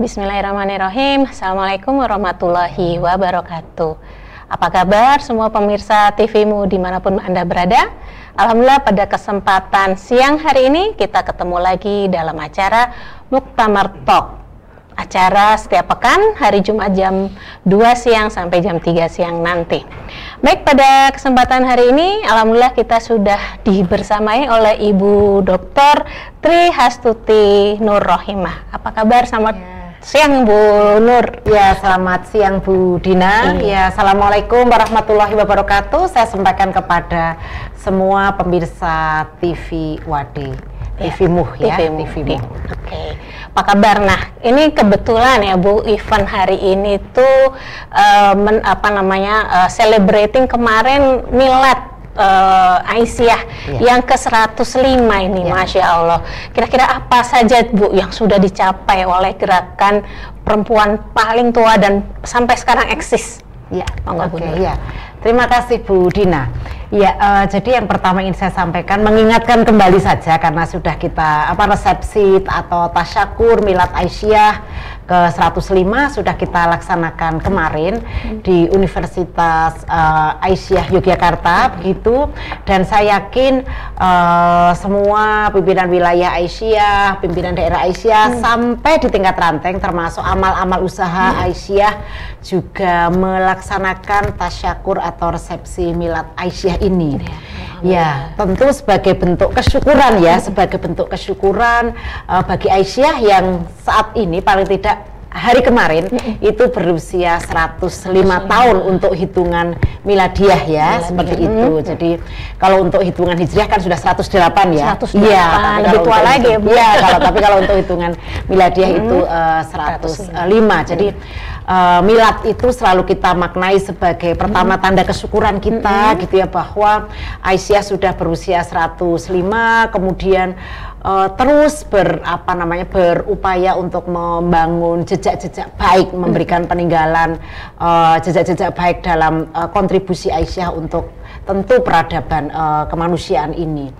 Bismillahirrahmanirrahim. Assalamualaikum warahmatullahi wabarakatuh. Apa kabar semua pemirsa TVmu di mana pun Anda berada? Alhamdulillah pada kesempatan siang hari ini kita ketemu lagi dalam acara Muktamar Talk acara setiap pekan hari Jumat jam 2 siang sampai jam 3 siang nanti. Baik, pada kesempatan hari ini alhamdulillah kita sudah dibersamai oleh Ibu Dr. Tri Hastuti Nur Rohimah. Apa kabar? Selamat ya. Siang Bu Nur. Ya, selamat siang Bu Dina. Iya. Ya, Assalamualaikum warahmatullahi wabarakatuh. Saya sampaikan kepada semua pemirsa TV Wadi. Ya, TV-mu ya, TV-mu. TV-mu. Oke. Okay. Apa kabar? Nah, ini kebetulan ya Bu, event hari ini tuh uh, men, apa namanya uh, celebrating kemarin milad uh, Aisyah ya. yang ke-105 ini ya. Masya Allah. Kira-kira apa saja Bu yang sudah dicapai oleh gerakan perempuan paling tua dan sampai sekarang eksis? Ya, oke okay, ya. Terima kasih Bu Dina. Ya, uh, jadi yang pertama ingin saya sampaikan mengingatkan kembali saja karena sudah kita apa resepsi atau tasyakur milad Aisyah ke 105 sudah kita laksanakan kemarin hmm. di Universitas uh, Aisyah Yogyakarta hmm. begitu dan saya yakin uh, semua pimpinan wilayah Aisyah, pimpinan daerah Aisyah hmm. sampai di tingkat ranting termasuk amal-amal usaha hmm. Aisyah juga melaksanakan tasyakur atau resepsi milad Aisyah ini. Ya, ya tentu sebagai bentuk kesyukuran ya, sebagai bentuk kesyukuran uh, bagi Aisyah yang saat ini paling tidak hari kemarin itu berusia 105 tahun untuk hitungan miladiah ya Miladiah. seperti itu. Jadi kalau untuk hitungan hijriah kan sudah 108 ya. 108. Iya, lebih tua lagi ya. Iya, kalau tapi kalau untuk hitungan miladiah itu uh, 105. 105. Jadi uh, milad itu selalu kita maknai sebagai pertama hmm. tanda kesyukuran kita hmm. gitu ya bahwa Aisyah sudah berusia 105 kemudian uh, terus ber apa namanya berupaya untuk membangun jejak-jejak baik memberikan peninggalan uh, jejak-jejak baik dalam uh, kontribusi Aisyah untuk tentu peradaban uh, kemanusiaan ini.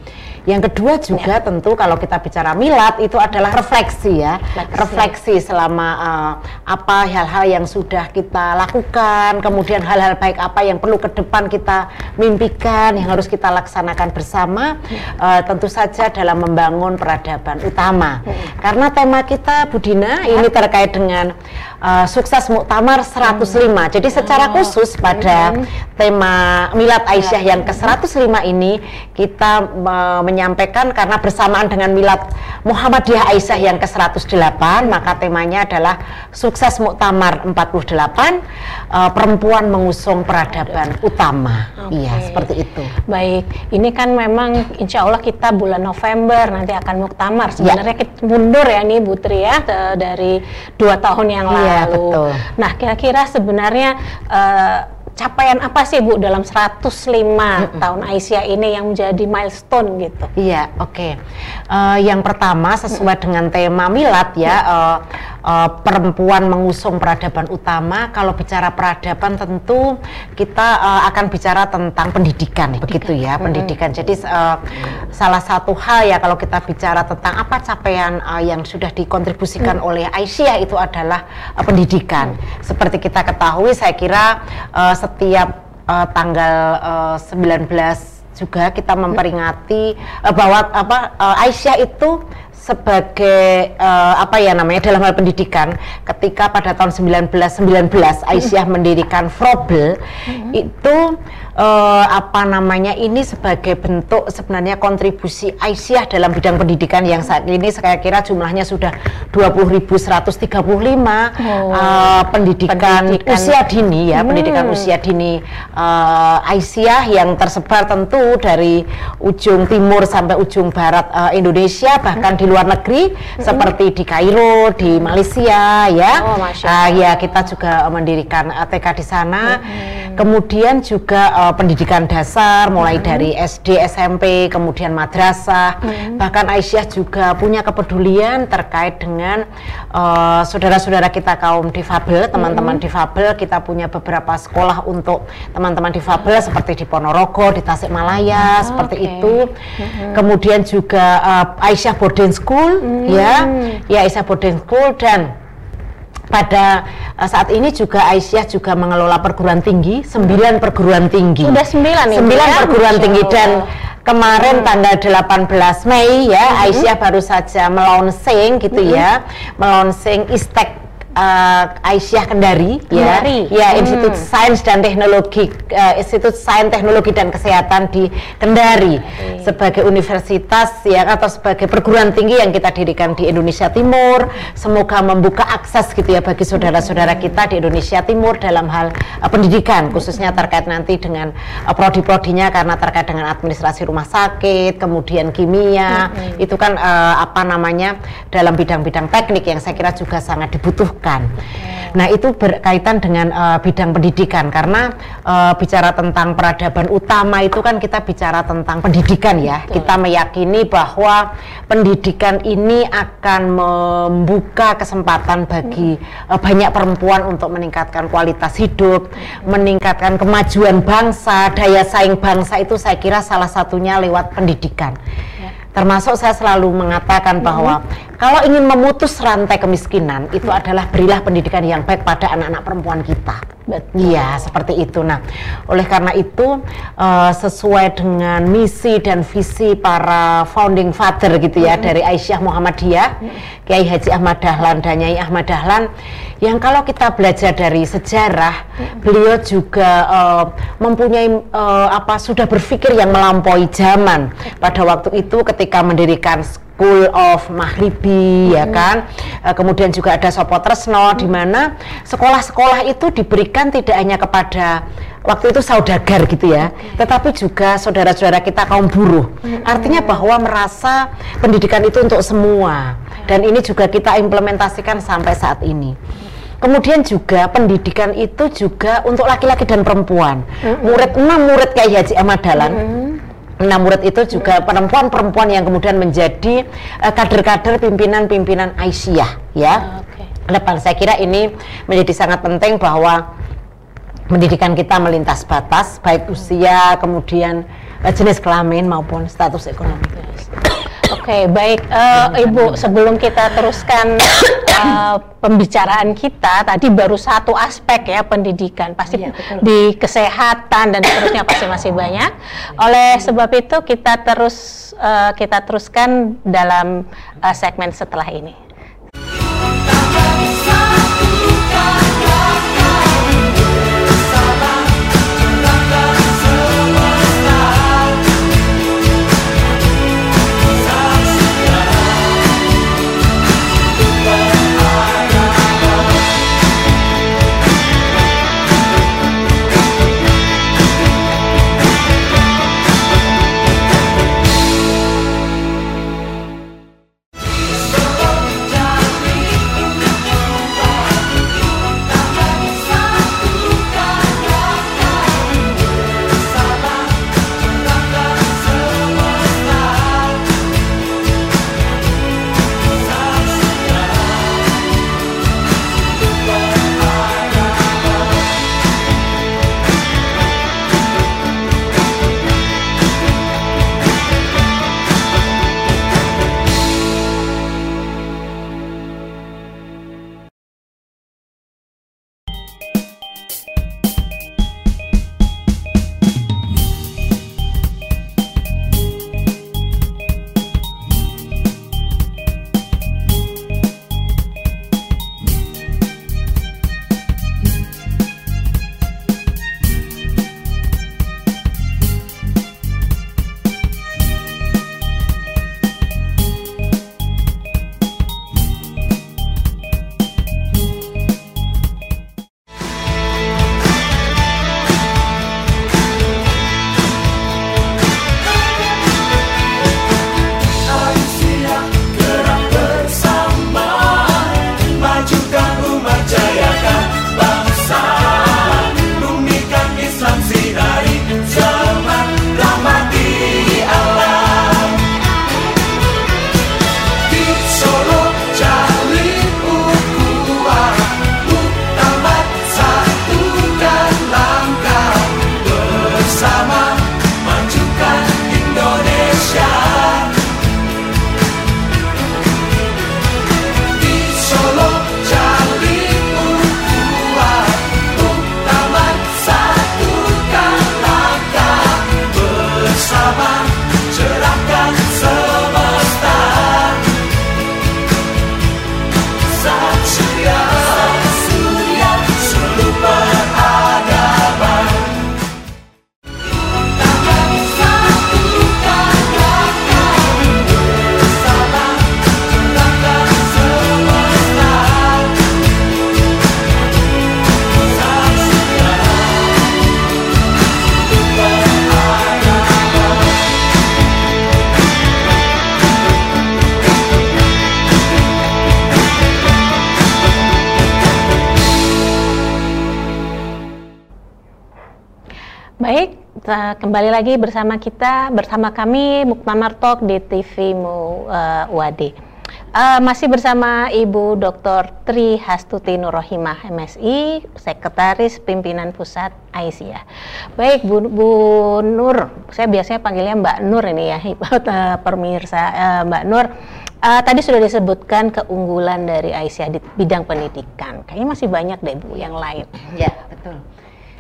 Yang kedua juga ya. tentu kalau kita bicara milad itu adalah refleksi ya, refleksi, refleksi selama uh, apa hal-hal yang sudah kita lakukan, kemudian hal-hal baik apa yang perlu ke depan kita mimpikan, yang harus kita laksanakan bersama, ya. uh, tentu saja dalam membangun peradaban utama. Ya. Karena tema kita Budina ya. ini terkait dengan uh, sukses Muktamar 105. Hmm. Jadi secara oh. khusus pada hmm. tema Milad Aisyah ya. yang ke-105 ini kita uh, menyampaikan karena bersamaan dengan milad Muhammadiyah Aisyah yang ke-108 maka temanya adalah sukses Muktamar 48 uh, perempuan mengusung peradaban utama. Okay. Iya, seperti itu. Baik, ini kan memang insya Allah kita bulan November nanti akan Muktamar. Ya. Sebenarnya ya. kita mundur ya nih Butri ya dari dua tahun yang iya, lalu. betul. Nah, kira-kira sebenarnya uh, capaian apa sih Bu dalam 105 mm tahun Aisyah ini yang menjadi milestone gitu? Iya, oke. Okay. Uh, eh, yang pertama sesuai dengan tema milad ya, uh, uh, perempuan mengusung peradaban utama. Kalau bicara peradaban tentu kita uh, akan bicara tentang pendidikan, pendidikan. begitu ya, mm pendidikan. Jadi uh, salah satu hal ya kalau kita bicara tentang apa capaian uh, yang sudah dikontribusikan mm. oleh Aisyah itu adalah uh, pendidikan. Mm. Seperti kita ketahui, saya kira uh, setiap uh, tanggal uh, eh, 19 juga kita memperingati uh, bahwa apa uh, Aisyah itu sebagai uh, apa ya namanya dalam hal pendidikan ketika pada tahun 1919 Aisyah mendirikan Frobel mm-hmm. itu uh, apa namanya ini sebagai bentuk sebenarnya kontribusi Aisyah dalam bidang pendidikan yang saat ini saya kira jumlahnya sudah 20.135 oh, uh, pendidikan, pendidikan usia dini ya hmm. pendidikan usia dini uh, Aisyah yang tersebar tentu dari ujung timur sampai ujung barat uh, Indonesia bahkan hmm. di luar negeri hmm. seperti di Kairo di Malaysia ya oh, uh, ya kita juga mendirikan uh, TK di sana hmm. Kemudian juga uh, pendidikan dasar mulai hmm. dari SD, SMP, kemudian madrasah. Hmm. Bahkan Aisyah juga punya kepedulian terkait dengan uh, saudara-saudara kita kaum difabel, teman-teman hmm. difabel. Kita punya beberapa sekolah untuk teman-teman difabel seperti di Ponorogo, di Tasikmalaya, oh, seperti okay. itu. Hmm. Kemudian juga uh, Aisyah Boarding School, hmm. ya, ya Aisyah Boarding School dan pada uh, saat ini juga Aisyah juga mengelola perguruan tinggi, sembilan perguruan tinggi. Sudah sembilan nih. Sembilan ya? perguruan tinggi dan kemarin hmm. tanggal 18 Mei ya hmm. Aisyah baru saja melonsing gitu hmm. ya, melonsing Istek uh, Aisyah Kendari, ya. Kendari. ya, ya hmm. Institut Sains dan Teknologi uh, Institut Sains Teknologi dan Kesehatan di Kendari okay. sebagai universitas ya atau sebagai perguruan tinggi yang kita dirikan di Indonesia Timur. Semoga membuka akses gitu ya bagi saudara-saudara kita di Indonesia Timur dalam hal uh, pendidikan khususnya terkait nanti dengan uh, prodi-prodinya karena terkait dengan administrasi rumah sakit, kemudian kimia, hmm. itu kan uh, apa namanya dalam bidang-bidang teknik yang saya kira juga sangat dibutuhkan dibutuhkan. Nah itu berkaitan dengan uh, bidang pendidikan karena uh, bicara tentang peradaban utama itu kan kita bicara tentang pendidikan ya. Betul. Kita meyakini bahwa pendidikan ini akan membuka kesempatan bagi uh, banyak perempuan untuk meningkatkan kualitas hidup, hmm. meningkatkan kemajuan bangsa, daya saing bangsa itu saya kira salah satunya lewat pendidikan. Termasuk saya selalu mengatakan mm-hmm. bahwa kalau ingin memutus rantai kemiskinan itu adalah berilah pendidikan yang baik pada anak-anak perempuan kita. Iya, seperti itu. Nah, oleh karena itu uh, sesuai dengan misi dan visi para founding father gitu ya -hmm. dari Aisyah Muhammadiyah, -hmm. Kiai Haji Ahmad Dahlan dan Nyai Ahmad Dahlan yang kalau kita belajar dari sejarah, -hmm. beliau juga uh, mempunyai uh, apa sudah berpikir yang melampaui zaman. Pada waktu itu ketika mendirikan School of Mahribi hmm. ya kan uh, kemudian juga ada Sopo Tresno hmm. di mana sekolah-sekolah itu diberikan tidak hanya kepada waktu itu saudagar gitu ya okay. tetapi juga saudara-saudara kita kaum buruh hmm. artinya bahwa merasa pendidikan itu untuk semua dan ini juga kita implementasikan sampai saat ini Kemudian juga pendidikan itu juga untuk laki-laki dan perempuan. Mm -hmm. Murid enam murid kayak Haji Ahmad Dahlan. Mm -hmm Nah, murid itu juga perempuan-perempuan yang kemudian menjadi uh, kader-kader pimpinan-pimpinan Aisyah ya. Okay. Depan saya kira ini menjadi sangat penting bahwa pendidikan kita melintas batas baik usia kemudian uh, jenis kelamin maupun status ekonomi. Oke, okay, baik uh, Ibu, sebelum kita teruskan uh, pembicaraan kita, tadi baru satu aspek ya pendidikan, pasti ya, di kesehatan dan seterusnya pasti masih banyak. Oleh sebab itu kita terus uh, kita teruskan dalam uh, segmen setelah ini. Kembali lagi bersama kita, bersama kami Muktamar Talk di TV Mu uh, UAD. Uh, masih bersama Ibu Dr. Tri Hastuti Nurohimah MSI, Sekretaris Pimpinan Pusat Aisyah. Baik Bu, Bu Nur, saya biasanya panggilnya Mbak Nur ini ya, pemirsa uh, Mbak Nur. Uh, tadi sudah disebutkan keunggulan dari Aisyah di bidang pendidikan. Kayaknya masih banyak deh Bu yang lain. Ya, betul.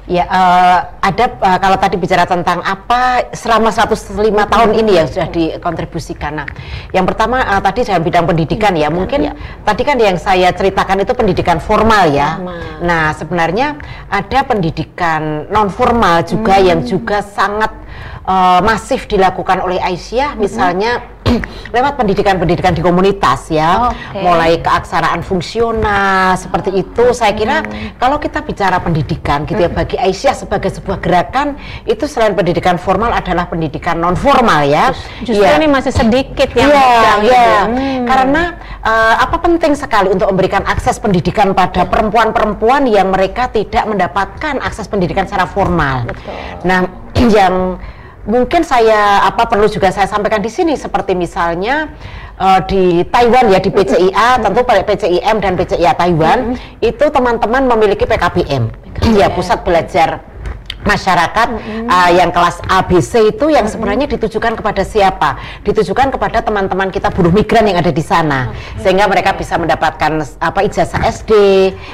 Ya, uh, ada uh, kalau tadi bicara tentang apa selama 105 tahun ini yang sudah dikontribusikan. Nah, yang pertama uh, tadi dalam bidang pendidikan ya, mungkin ya. tadi kan yang saya ceritakan itu pendidikan formal ya. Formal. Nah, sebenarnya ada pendidikan non formal juga hmm. yang juga sangat uh, masif dilakukan oleh Aisyah, misalnya hmm lewat pendidikan-pendidikan di komunitas ya, okay. mulai keaksaraan fungsional seperti itu. Saya kira hmm. kalau kita bicara pendidikan gitu ya, hmm. bagi Aisyah sebagai sebuah gerakan itu selain pendidikan formal adalah pendidikan non formal ya. Justru ya. ini masih sedikit yang ya, ya. ya. Hmm. Karena uh, apa penting sekali untuk memberikan akses pendidikan pada perempuan-perempuan yang mereka tidak mendapatkan akses pendidikan secara formal. Betul. Nah, yang mungkin saya apa perlu juga saya sampaikan di sini. Seperti misalnya uh, di Taiwan ya di PCIA tentu pada PCIM dan PCIA Taiwan itu teman-teman memiliki PKBM, PKBM. ya pusat belajar masyarakat mm-hmm. uh, yang kelas ABC itu yang mm-hmm. sebenarnya ditujukan kepada siapa? Ditujukan kepada teman-teman kita buruh migran yang ada di sana, okay. sehingga mereka bisa mendapatkan apa ijazah SD,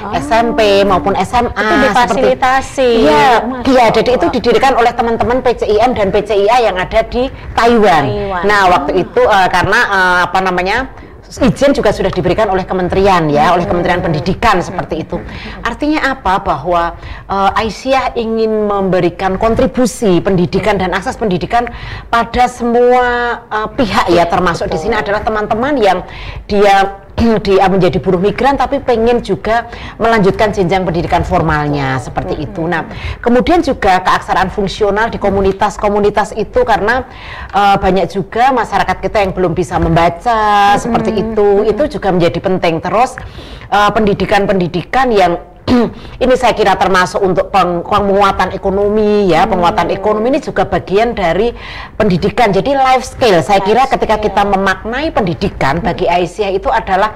oh. SMP maupun SMA. Itu difasilitasi. Iya, iya. Jadi itu didirikan oleh teman-teman PCIM dan PCIA yang ada di Taiwan. Taiwan. Nah, waktu itu uh, karena uh, apa namanya? Izin juga sudah diberikan oleh kementerian ya, oleh Kementerian Pendidikan seperti itu. Artinya apa? Bahwa uh, Aisyah ingin memberikan kontribusi pendidikan dan akses pendidikan pada semua uh, pihak ya, termasuk di sini adalah teman-teman yang dia dia menjadi buruh migran tapi pengen juga melanjutkan jenjang pendidikan formalnya seperti itu. Nah, kemudian juga keaksaraan fungsional di komunitas-komunitas itu karena uh, banyak juga masyarakat kita yang belum bisa membaca seperti itu. Itu juga menjadi penting. Terus eh, pendidikan-pendidikan uh, yang ini saya kira termasuk untuk peng penguatan ekonomi ya, hmm. penguatan ekonomi ini juga bagian dari pendidikan. Jadi life skill. Saya life kira ketika skill. kita memaknai pendidikan bagi Aisyah itu adalah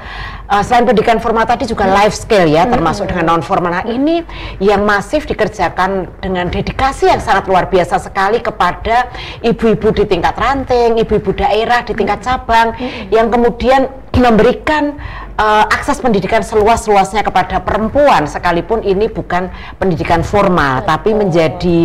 uh, selain pendidikan formal tadi juga hmm. life skill ya, hmm. termasuk dengan non formal. Nah, ini yang masif dikerjakan dengan dedikasi yang sangat luar biasa sekali kepada ibu-ibu di tingkat ranting, ibu-ibu daerah di tingkat cabang hmm. yang kemudian memberikan uh, akses pendidikan seluas-luasnya kepada perempuan sekalipun ini bukan pendidikan formal Betul. tapi menjadi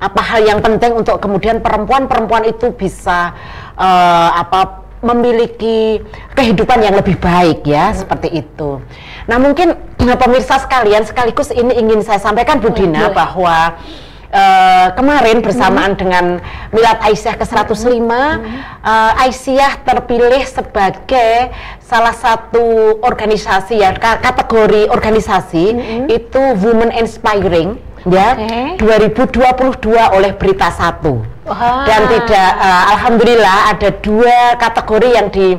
apa hal yang penting untuk kemudian perempuan-perempuan itu bisa uh, apa memiliki kehidupan yang lebih baik ya hmm. seperti itu. Nah mungkin pemirsa sekalian sekaligus ini ingin saya sampaikan Budina hmm. bahwa uh, kemarin bersamaan hmm. dengan Milad Aisyah ke-105 hmm. uh, Aisyah terpilih sebagai salah satu organisasi ya kategori organisasi hmm. itu Women Inspiring ya okay. 2022 oleh Berita Satu dan tidak uh, alhamdulillah ada dua kategori yang di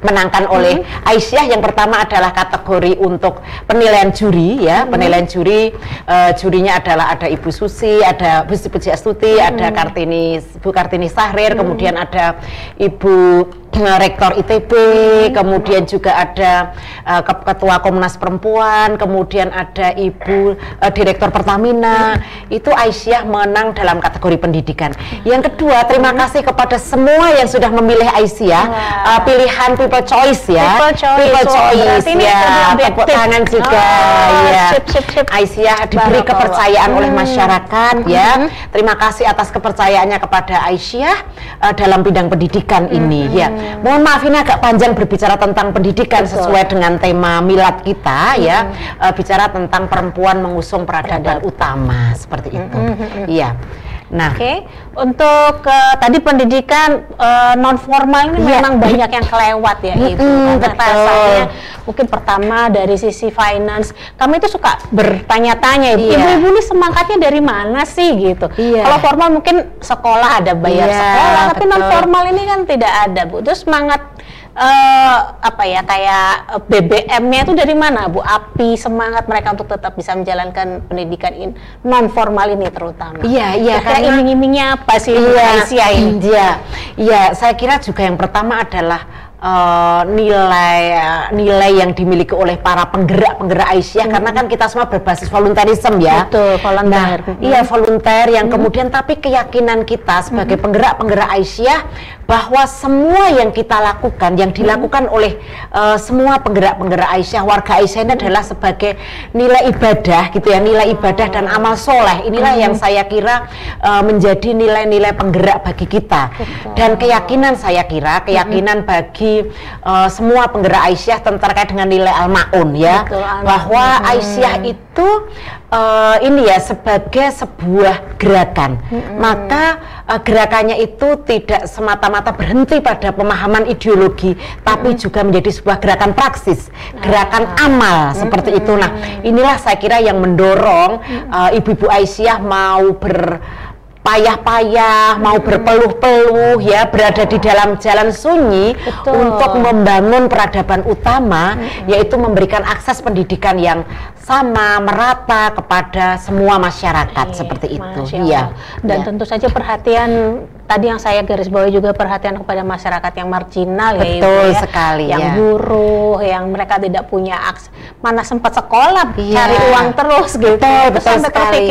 menangkan oleh hmm. Aisyah yang pertama adalah kategori untuk penilaian juri ya hmm. penilaian juri uh, jurinya adalah ada Ibu Susi ada Bu Puji Astuti hmm. ada Kartini Bu Kartini Sahrir hmm. kemudian ada Ibu Rektor ITB, hmm. kemudian juga ada uh, Ketua Komnas Perempuan, kemudian ada Ibu uh, Direktur Pertamina. Hmm. Itu Aisyah menang dalam kategori pendidikan. Yang kedua, terima hmm. kasih kepada semua yang sudah memilih Aisyah uh, pilihan People Choice ya. People Choice, People Choice ya. Tepuk tangan juga oh, ya. Sip, sip, sip. Aisyah diberi kepercayaan hmm. oleh masyarakat hmm. ya. Terima kasih atas kepercayaannya kepada Aisyah uh, dalam bidang pendidikan hmm. ini ya. Hmm. Mohon maaf ini agak panjang berbicara tentang pendidikan Betul. sesuai dengan tema milad kita hmm. ya, uh, bicara tentang perempuan mengusung peradaban utama seperti itu. Hmm. Nah, oke. Okay. Untuk uh, tadi pendidikan uh, non formal ini yeah. memang banyak yang kelewat ya Ibu. Mm, Karena rasanya mungkin pertama dari sisi finance, kami itu suka bertanya-tanya Ibu, yeah. Ibu ini semangatnya dari mana sih gitu. Yeah. Kalau formal mungkin sekolah ada bayar yeah, sekolah, tapi non formal ini kan tidak ada Bu. Terus semangat uh, apa ya kayak eh, BBM-nya itu dari mana Bu? Api semangat mereka untuk tetap bisa menjalankan pendidikan in, non formal ini terutama. Iya, iya. Karena iming-imingnya apa sih iya, ini? Iya, iya. Saya kira juga yang pertama adalah uh, nilai uh, nilai yang dimiliki oleh para penggerak-penggerak Aisyah hmm. karena kan kita semua berbasis volunteerisme ya. Betul, volunteer. Nah, hmm. Iya, volunteer yang hmm. kemudian tapi keyakinan kita sebagai hmm. penggerak-penggerak Aisyah bahwa semua yang kita lakukan, yang dilakukan hmm. oleh uh, semua penggerak-penggerak Aisyah, warga Aisyah ini adalah sebagai nilai ibadah gitu ya, nilai ibadah dan amal soleh. Inilah hmm. yang saya kira uh, menjadi nilai-nilai penggerak bagi kita. Betul. Dan keyakinan saya kira, keyakinan hmm. bagi uh, semua penggerak Aisyah terkait dengan nilai al-maun ya, Betul, bahwa hmm. Aisyah itu uh, ini ya sebagai sebuah gerakan. Hmm. Maka uh, gerakannya itu tidak semata-mata semata berhenti pada pemahaman ideologi, tapi mm juga menjadi sebuah gerakan praksis, gerakan ah. amal mm seperti itu. Nah, inilah saya kira yang mendorong uh, ibu-ibu Aisyah mau ber payah-payah, mau berpeluh-peluh ya, berada di dalam jalan sunyi Betul. untuk membangun peradaban utama hmm. yaitu memberikan akses pendidikan yang sama merata kepada semua masyarakat Iyi, seperti itu. Iya. Dan ya. tentu saja perhatian tadi yang saya garis bawahi juga perhatian kepada masyarakat yang marginal ya Betul ya, sekali yang ya. buruh, yang mereka tidak punya akses, mana sempat sekolah ya. cari uang terus gitu. Betul, betul sekali.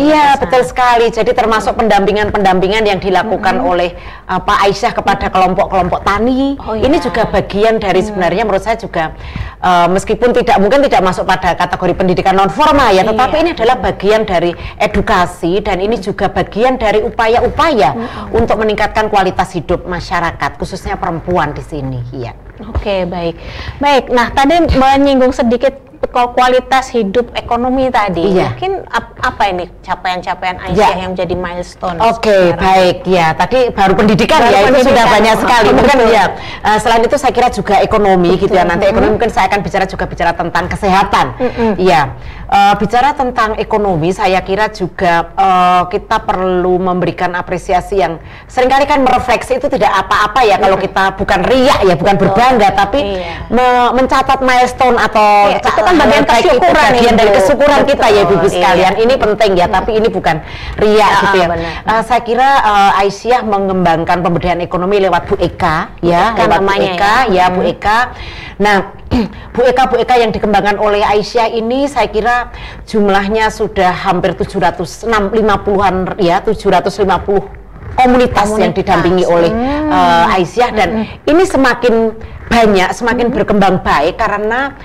Iya, betul sekali. Jadi termasuk pendampingan-pendampingan yang dilakukan hmm. oleh uh, Pak Aisyah kepada kelompok-kelompok tani. Oh, ya. Ini juga bagian dari hmm. sebenarnya menurut saya juga uh, meskipun tidak mungkin tidak masuk pada kategori pendidikan non formal ya, tetapi iya. ini adalah bagian dari edukasi dan ini juga bagian dari upaya-upaya hmm untuk meningkatkan kualitas hidup masyarakat khususnya perempuan di sini ya. Oke, baik. Baik. Nah, tadi menyinggung sedikit kualitas hidup ekonomi tadi. Iya. Mungkin ap apa ini capaian-capaian Aisyah ya. yang menjadi milestone? Oke, okay, baik ya. Tadi baru pendidikan baru ya, pendidikan. itu sudah banyak sekali. Mungkin ya. Uh, selain itu saya kira juga ekonomi Betul. gitu ya. Nanti ekonomi mungkin saya akan bicara juga bicara tentang kesehatan. Iya. Mm -hmm. Uh, bicara tentang ekonomi, saya kira juga uh, kita perlu memberikan apresiasi yang sering kali kan merefleksi itu tidak apa-apa ya mm. kalau kita bukan riak ya, bukan Betul. berbangga, tapi iya. me mencatat milestone atau iya, itu kan bagian kesyukuran bagian dari kesyukuran Betul. kita ya ibu iya. sekalian. Ini penting ya, tapi ini bukan riak ya, gitu ya. Uh, saya kira uh, Aisyah mengembangkan pemberdayaan ekonomi lewat Bu Eka ya, Eka lewat Bu Eka ya, ya Bu hmm. Eka. Nah Bu Eka Bu Eka yang dikembangkan oleh Aisyah ini saya kira jumlahnya sudah hampir 750-an ya 750 komunitas, komunitas yang didampingi oleh hmm. uh, Aisyah dan hmm. ini semakin banyak semakin hmm. berkembang baik karena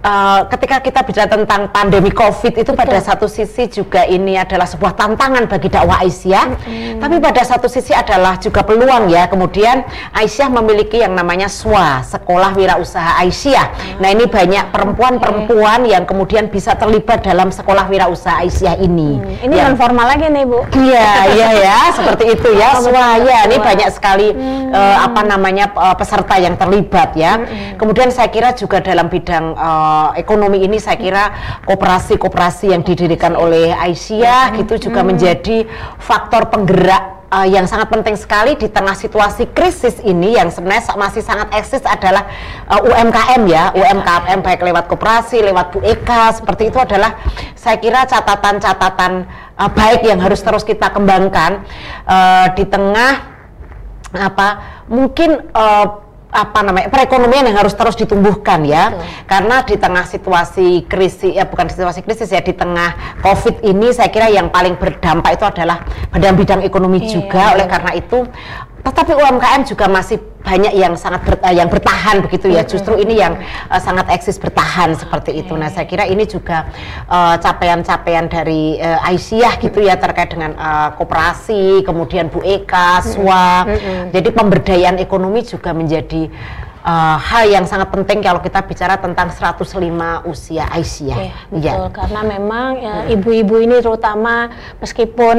Uh, ketika kita bicara tentang pandemi COVID itu Betul. pada satu sisi juga ini adalah sebuah tantangan bagi dakwah Aisyah, mm-hmm. tapi pada satu sisi adalah juga peluang ya. Kemudian Aisyah memiliki yang namanya SWA, Sekolah Wirausaha Aisyah. Mm-hmm. Nah ini banyak perempuan-perempuan okay. yang kemudian bisa terlibat dalam Sekolah Wirausaha Aisyah ini. Mm. Ini ya. non formal lagi nih Bu. Iya iya ya, seperti itu ya. Oh, SWA ya, ini banyak sekali mm. uh, apa namanya uh, peserta yang terlibat ya. Mm-hmm. Kemudian saya kira juga dalam bidang uh, uh, ekonomi ini saya kira koperasi-koperasi yang didirikan oleh Aisyah hmm. gitu juga hmm. menjadi faktor penggerak uh, yang sangat penting sekali di tengah situasi krisis ini yang sebenarnya masih sangat eksis adalah uh, UMKM ya, UMKM baik lewat koperasi, lewat Bu Eka seperti itu adalah saya kira catatan-catatan uh, baik yang harus terus kita kembangkan uh, di tengah apa mungkin uh, apa namanya perekonomian yang harus terus ditumbuhkan ya. Betul. karena di tengah situasi krisis ya bukan situasi krisis ya di tengah covid ini saya kira yang paling berdampak itu adalah pada bidang ekonomi iya, juga. Oleh karena itu tetapi UMKM juga masih banyak yang sangat ber, uh, yang bertahan begitu ya. Justru ini yang uh, sangat eksis bertahan seperti itu. Nah, saya kira ini juga eh, capaian-capaian uh, dari uh, Aisyah gitu ya terkait dengan uh, koperasi, kemudian Bu Eka, SWA. Jadi pemberdayaan ekonomi juga menjadi uh, hal yang sangat penting kalau kita bicara tentang 105 usia Aisyah. Okay, betul, ya. karena memang ya, ibu-ibu ini terutama meskipun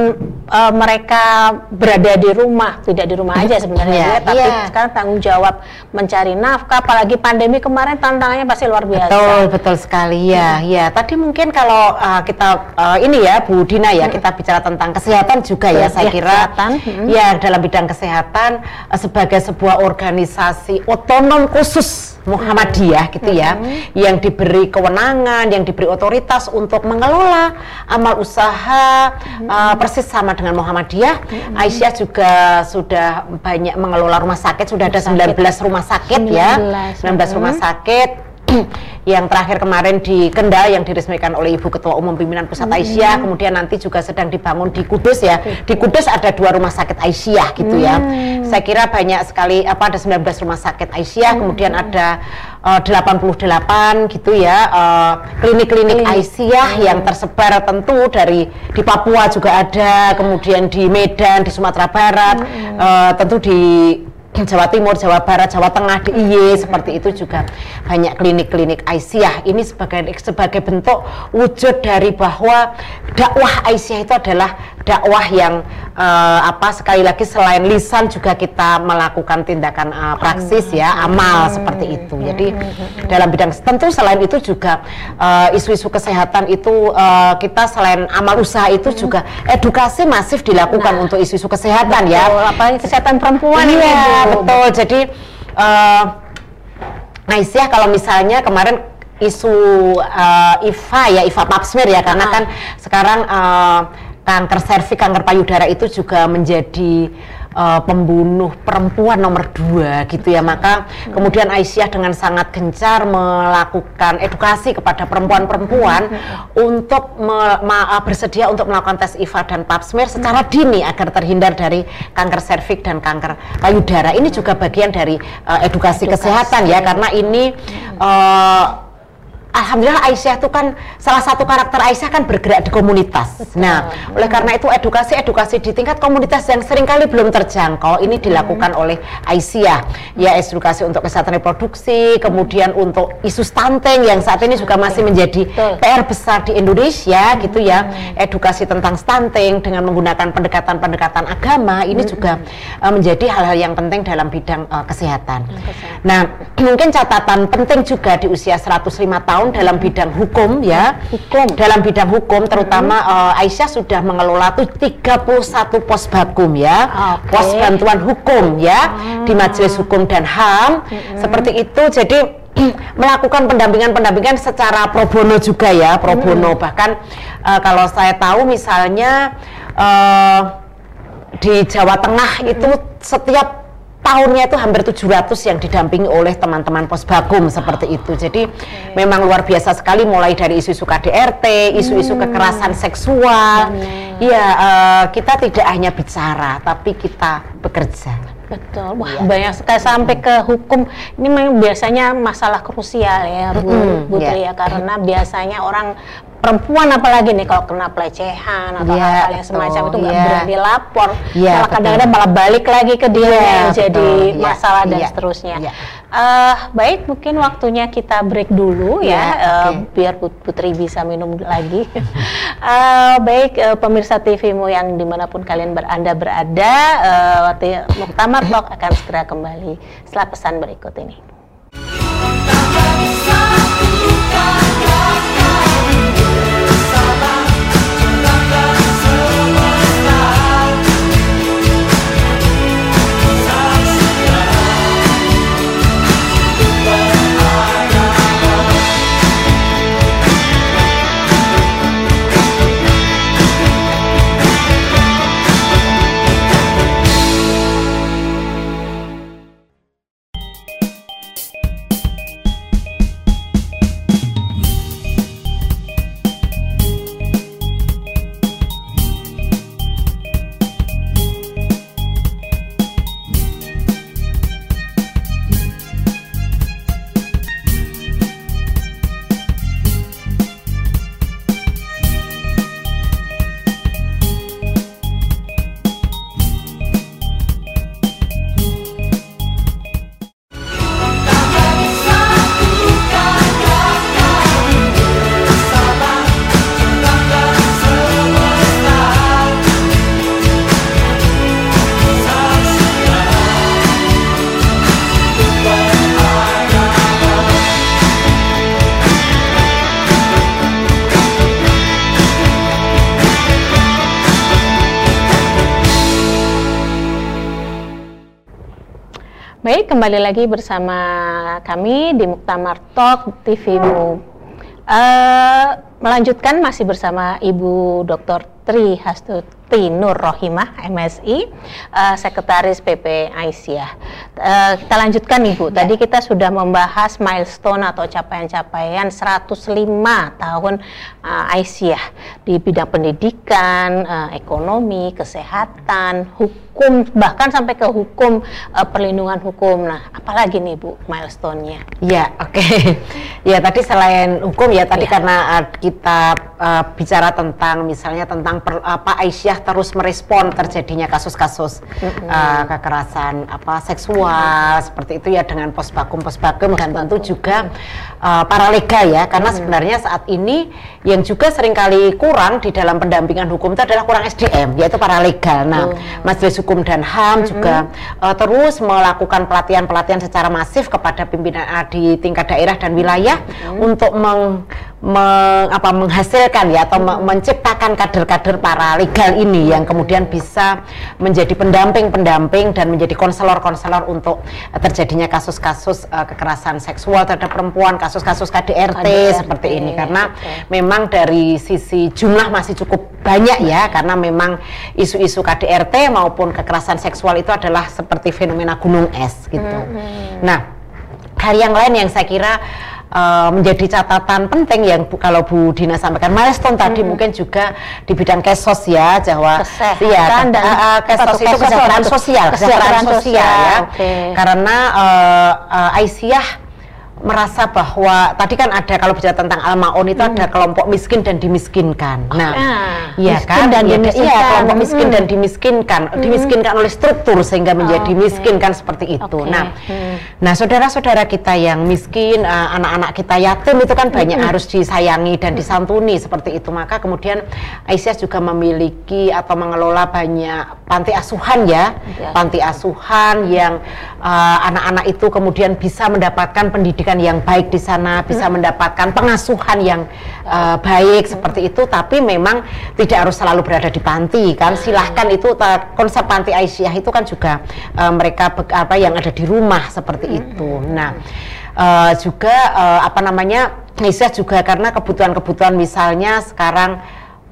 uh, mereka berada di rumah, tidak di rumah aja sebenarnya, ya, ya, tapi ya. sekarang tanggung jawab mencari nafkah, apalagi pandemi kemarin tantangannya pasti luar biasa. Betul, betul sekali ya. Hmm. Ya, tadi mungkin kalau uh, kita uh, ini ya Bu Dina ya, hmm. kita bicara tentang kesehatan juga ya, saya ya, kira. Kesehatan. Hmm. Ya, dalam bidang kesehatan uh, sebagai sebuah organisasi otonom otonom khusus Muhammadiyah gitu ya, yang diberi kewenangan, yang diberi otoritas untuk mengelola amal usaha uh, persis sama dengan Muhammadiyah. Aisyah juga sudah banyak mengelola rumah sakit, sudah ada 19 rumah sakit ya, 19 rumah sakit yang terakhir kemarin di Kendal yang diresmikan oleh Ibu Ketua Umum Pimpinan Pusat Aisyah, kemudian nanti juga sedang dibangun di Kudus ya. Di Kudus ada dua rumah sakit Aisyah gitu ya. Saya kira banyak sekali apa ada 19 rumah sakit Aisyah, kemudian ada uh, 88 gitu ya uh, klinik-klinik Aisyah yang tersebar tentu dari di Papua juga ada, kemudian di Medan, di Sumatera Barat, uh, tentu di Jawa Timur, Jawa Barat, Jawa Tengah, di IY seperti itu juga banyak klinik-klinik Aisyah. Ini sebagai sebagai bentuk wujud dari bahwa dakwah Aisyah itu adalah dakwah yang uh, apa sekali lagi selain lisan juga kita melakukan tindakan uh, praksis ya, amal seperti itu. Jadi dalam bidang tentu selain itu juga uh, isu-isu kesehatan itu uh, kita selain amal usaha itu juga edukasi masif dilakukan Nah. untuk isu-isu kesehatan ya. Betul, apalagi kesehatan perempuan Iya, Bu. betul. Jadi uh, Aisyah kalau misalnya kemarin isu uh, IFA ya IFA Pap smear ya karena Ah. kan sekarang uh, kanker serviks, kanker payudara itu juga menjadi uh, pembunuh perempuan nomor dua gitu ya. Maka kemudian Aisyah dengan sangat gencar melakukan edukasi kepada perempuan-perempuan untuk me- ma- uh, bersedia untuk melakukan tes IFA dan Pap smear secara dini agar terhindar dari kanker serviks dan kanker payudara. Ini juga bagian dari uh, edukasi, kesehatan ya karena ini uh, Alhamdulillah Aisyah itu kan salah satu karakter Aisyah kan bergerak di komunitas. Nah, oleh karena itu edukasi-edukasi di tingkat komunitas yang sering kali belum terjangkau ini dilakukan oleh Aisyah. Ya edukasi untuk kesehatan reproduksi, kemudian untuk isu stunting yang saat ini juga masih menjadi Betul. PR besar di Indonesia gitu ya. Edukasi tentang stunting dengan menggunakan pendekatan-pendekatan agama ini juga uh, menjadi hal-hal yang penting dalam bidang uh, kesehatan. kesehatan. Nah, mungkin catatan penting juga di usia 105 tahun dalam bidang hukum ya. Hukum. Dalam bidang hukum terutama eh, Aisyah sudah mengelola tuh 31 pos bakum ya. Oke. Pos bantuan hukum ya di Majelis Hukum dan HAM. Seperti itu jadi melakukan pendampingan-pendampingan secara pro bono juga ya, pro bono. Bahkan eh, kalau saya tahu misalnya eh, di Jawa Tengah itu setiap tahunnya itu hampir 700 yang didampingi oleh teman-teman posbagum seperti itu. Jadi memang luar biasa sekali mulai dari isu-isu KDRT, isu-isu kekerasan seksual. Iya, eh, kita tidak hanya bicara tapi kita bekerja. Betul, wah banyak sekali sampai ke hukum. Ini memang biasanya masalah krusial ya, Bu Mm-mm, Putri ya, karena biasanya orang perempuan apalagi nih kalau kena pelecehan atau Iya, hal-hal yang semacam itu nggak iya. berani lapor, Iya, malah kadang-kadang malah balik lagi ke dia Iya, yang jadi betul, iya, masalah dan iya, seterusnya. iya. Eh, baik, mungkin waktunya kita break dulu ya, Iya, eh, oke. biar Put- Putri bisa minum lagi. Eh, baik, eh, pemirsa TVmu yang di mana pun kalian beranda berada, eh, waktu Muktamar Talk akan segera kembali setelah pesan berikut ini. Kembali lagi bersama kami di Muktamar Talk TV-mu. Uh, melanjutkan masih bersama Ibu Dr. Tri Hastuti Nur Rohimah, MSI, uh, Sekretaris PP Aisyah. Uh, kita lanjutkan Ibu, ya. tadi kita sudah membahas milestone atau capaian-capaian 105 tahun uh, Aisyah di bidang pendidikan, uh, ekonomi, kesehatan, hukum, bahkan sampai ke hukum, uh, perlindungan hukum. Nah, apalagi nih Bu milestone-nya? Ya, oke. Okay. ya, tadi selain hukum ya, tadi ya. karena uh, kita uh, bicara tentang misalnya tentang per, apa Aisyah terus merespon terjadinya kasus-kasus mm-hmm. uh, kekerasan apa seksual mm-hmm. seperti itu ya dengan posbakum posbakum dan tentu juga uh, para lega ya karena mm-hmm. sebenarnya saat ini yang juga sering kali kurang di dalam pendampingan hukum itu adalah kurang SDM yaitu para legal. Nah, mm-hmm. Majelis Hukum dan HAM mm-hmm. juga uh, terus melakukan pelatihan-pelatihan secara masif kepada pimpinan uh, di tingkat daerah dan wilayah mm-hmm. untuk meng, meng, apa, menghasilkan ya atau menciptakan kader-kader para legal ini yang kemudian bisa menjadi pendamping-pendamping dan menjadi konselor-konselor untuk terjadinya kasus-kasus uh, kekerasan seksual terhadap perempuan, kasus-kasus KDRT, KDRT seperti ini karena okay. memang dari sisi jumlah masih cukup banyak ya karena memang isu-isu KDRT maupun kekerasan seksual itu adalah seperti fenomena gunung es gitu. Mm -hmm. Nah, hal yang lain yang saya kira uh, menjadi catatan penting yang bu, kalau Bu Dina sampaikan. Milestone tadi hmm. mungkin juga di bidang kesos ya Jawa. Kesehatan ya, dan uh, kesos itu kesejahteraan sosial kesejahteraan sosial, sosial ya. okay. karena uh, uh, Aisyah merasa bahwa tadi kan ada kalau bicara tentang almaun itu hmm. ada kelompok miskin dan dimiskinkan. Nah, ah, iya kan dan ya, iya kelompok miskin hmm. dan dimiskinkan, hmm. dimiskinkan oleh struktur sehingga menjadi oh, miskin kan seperti itu. Okay. Nah, hmm. nah saudara-saudara kita yang miskin, anak eh, anak-anak kita yatim itu kan banyak hmm. harus disayangi dan disantuni seperti itu. Maka kemudian Aisyah juga memiliki atau mengelola banyak panti asuhan ya, ya. panti asuhan yang eh, anak-anak uh, itu kemudian bisa mendapatkan pendidikan pendidikan yang baik di sana, bisa hmm. mendapatkan pengasuhan yang uh, baik hmm. seperti itu, tapi memang tidak harus selalu berada di panti kan. Silahkan itu konsep panti Aisyah itu kan juga uh, mereka apa yang ada di rumah seperti hmm. itu. Nah, uh, juga uh, apa namanya Aisyah juga karena kebutuhan-kebutuhan misalnya sekarang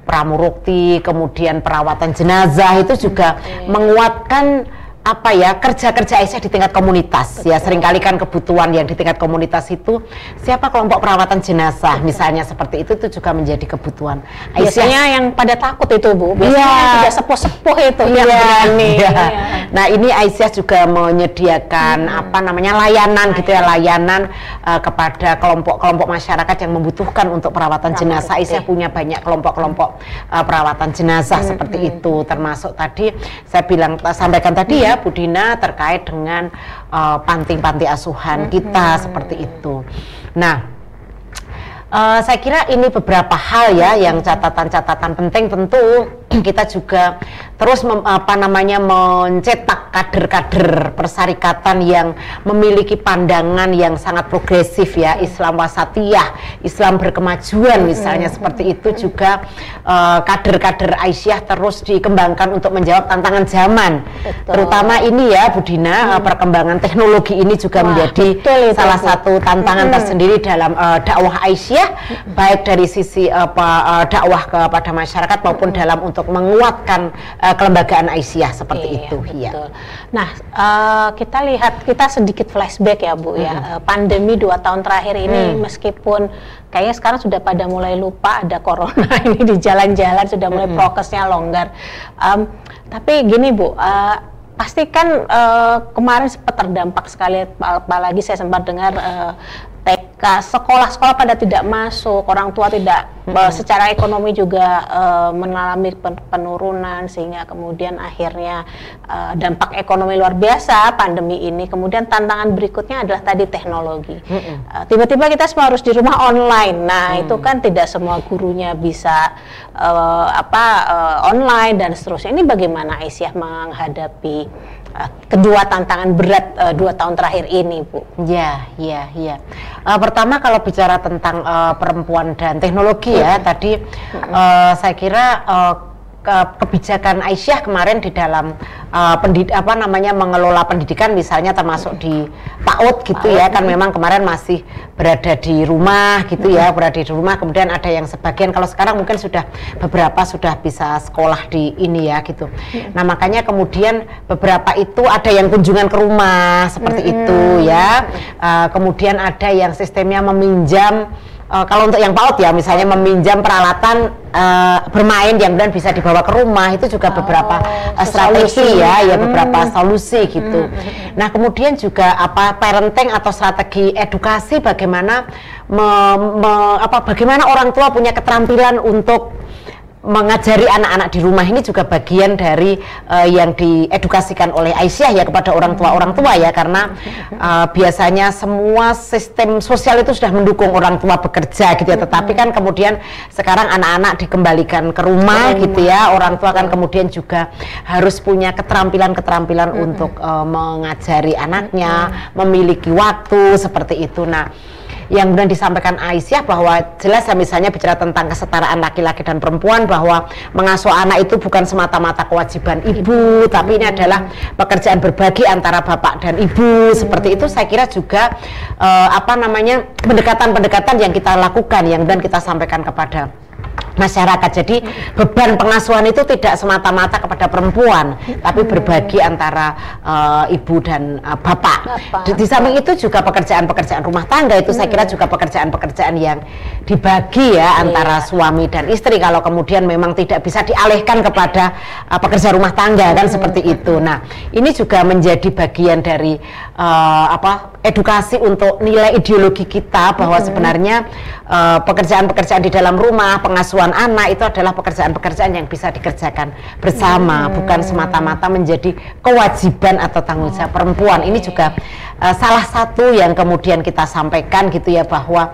pramurukti, kemudian perawatan jenazah itu juga okay. menguatkan apa ya kerja-kerja Aisyah di tingkat komunitas ya, Betul. ya sering kali kan kebutuhan yang di tingkat komunitas itu siapa kelompok perawatan jenazah Betul. misalnya seperti itu itu juga menjadi kebutuhan Aisyah biasanya yang pada takut itu bu biasanya ya. yang tidak sepuh-sepuh itu ya, yang berani ya. Ya. nah ini Aisyah juga menyediakan hmm. apa namanya layanan gitu ya layanan uh, kepada kelompok-kelompok masyarakat yang membutuhkan untuk perawatan Perawat jenazah Aisyah punya banyak kelompok-kelompok uh, perawatan jenazah hmm. seperti hmm. itu termasuk tadi saya bilang sampaikan tadi ya ya Bu Dina terkait dengan uh, panti-panti uh, asuhan hmm. kita seperti itu. Nah, Uh, saya kira ini beberapa hal ya yang catatan-catatan penting tentu kita juga terus mem, apa namanya mencetak kader-kader persyarikatan yang memiliki pandangan yang sangat progresif ya Islam wasatiyah, Islam berkemajuan misalnya seperti itu juga uh, kader-kader Aisyah terus dikembangkan untuk menjawab tantangan zaman. Betul. Terutama ini ya Budina hmm. perkembangan teknologi ini juga Wah, menjadi betul, salah betul. satu tantangan hmm. tersendiri dalam uh, dakwah Aisyah ya baik dari sisi apa uh, dakwah kepada masyarakat maupun dalam untuk menguatkan uh, kelembagaan Aisyah seperti iya, itu betul. ya. Nah, uh, kita lihat kita sedikit flashback ya Bu hmm. ya. pandemi dua tahun terakhir ini hmm. meskipun kayaknya sekarang sudah pada mulai lupa ada corona ini di jalan-jalan sudah mulai hmm. prokesnya longgar. Um, tapi gini Bu, uh, pasti kan uh, kemarin sempat terdampak sekali apalagi saya sempat dengar uh, TK, sekolah-sekolah pada tidak masuk, orang tua tidak hmm. secara ekonomi juga uh, mengalami penurunan sehingga kemudian akhirnya uh, dampak ekonomi luar biasa pandemi ini. Kemudian tantangan berikutnya adalah tadi teknologi. Tiba-tiba hmm. uh, kita semua harus di rumah online. Nah, hmm. itu kan tidak semua gurunya bisa uh, apa uh, online dan seterusnya. Ini bagaimana Aisyah menghadapi kedua tantangan berat uh, dua tahun terakhir ini, Bu? Ya, ya, ya. Uh, pertama kalau bicara tentang uh, perempuan dan teknologi ya, tadi uh, saya kira uh, ke kebijakan Aisyah kemarin di dalam uh, pendid apa namanya mengelola pendidikan misalnya termasuk di PAUD gitu ya. Kan memang kemarin masih berada di rumah gitu ya berada di rumah. Kemudian ada yang sebagian kalau sekarang mungkin sudah beberapa sudah bisa sekolah di ini ya gitu. Nah makanya kemudian beberapa itu ada yang kunjungan ke rumah seperti itu ya. Uh, kemudian ada yang sistemnya meminjam uh, kalau untuk yang PAUD ya misalnya meminjam peralatan uh, bermain yang kemudian bisa dibawa ke rumah itu juga beberapa uh, strategi ya ya beberapa hmm. solusi gitu. Hmm. Nah, kemudian juga apa parenting atau strategi edukasi bagaimana me, me, apa bagaimana orang tua punya keterampilan untuk mengajari anak-anak di rumah ini juga bagian dari uh, yang diedukasikan oleh Aisyah ya kepada orang tua orang tua ya karena uh, biasanya semua sistem sosial itu sudah mendukung orang tua bekerja gitu ya. Tetapi kan kemudian sekarang anak-anak dikembalikan ke rumah gitu ya. Orang tua kan kemudian juga harus punya keterampilan-keterampilan untuk uh, mengajari anaknya memiliki waktu seperti itu. Nah yang kemudian disampaikan Aisyah bahwa jelas ya misalnya bicara tentang kesetaraan laki-laki dan perempuan bahwa mengasuh anak itu bukan semata-mata kewajiban ibu, tapi ini adalah pekerjaan berbagi antara bapak dan ibu. Seperti itu saya kira juga uh, apa namanya pendekatan-pendekatan yang kita lakukan yang dan kita sampaikan kepada masyarakat. Jadi beban pengasuhan itu tidak semata-mata kepada perempuan, tapi berbagi antara uh, ibu dan uh, bapak. bapak. Di, di samping itu juga pekerjaan-pekerjaan rumah tangga itu hmm. saya kira juga pekerjaan-pekerjaan yang dibagi ya yeah. antara suami dan istri. Kalau kemudian memang tidak bisa dialihkan kepada uh, pekerja rumah tangga kan hmm. seperti itu. Nah, ini juga menjadi bagian dari uh, apa edukasi untuk nilai ideologi kita bahwa hmm. sebenarnya pekerjaan-pekerjaan uh, di dalam rumah, pengasuhan pengasuhan anak itu adalah pekerjaan-pekerjaan yang bisa dikerjakan bersama, hmm. bukan semata-mata menjadi kewajiban atau tanggung jawab perempuan. Ini juga uh, salah satu yang kemudian kita sampaikan gitu ya bahwa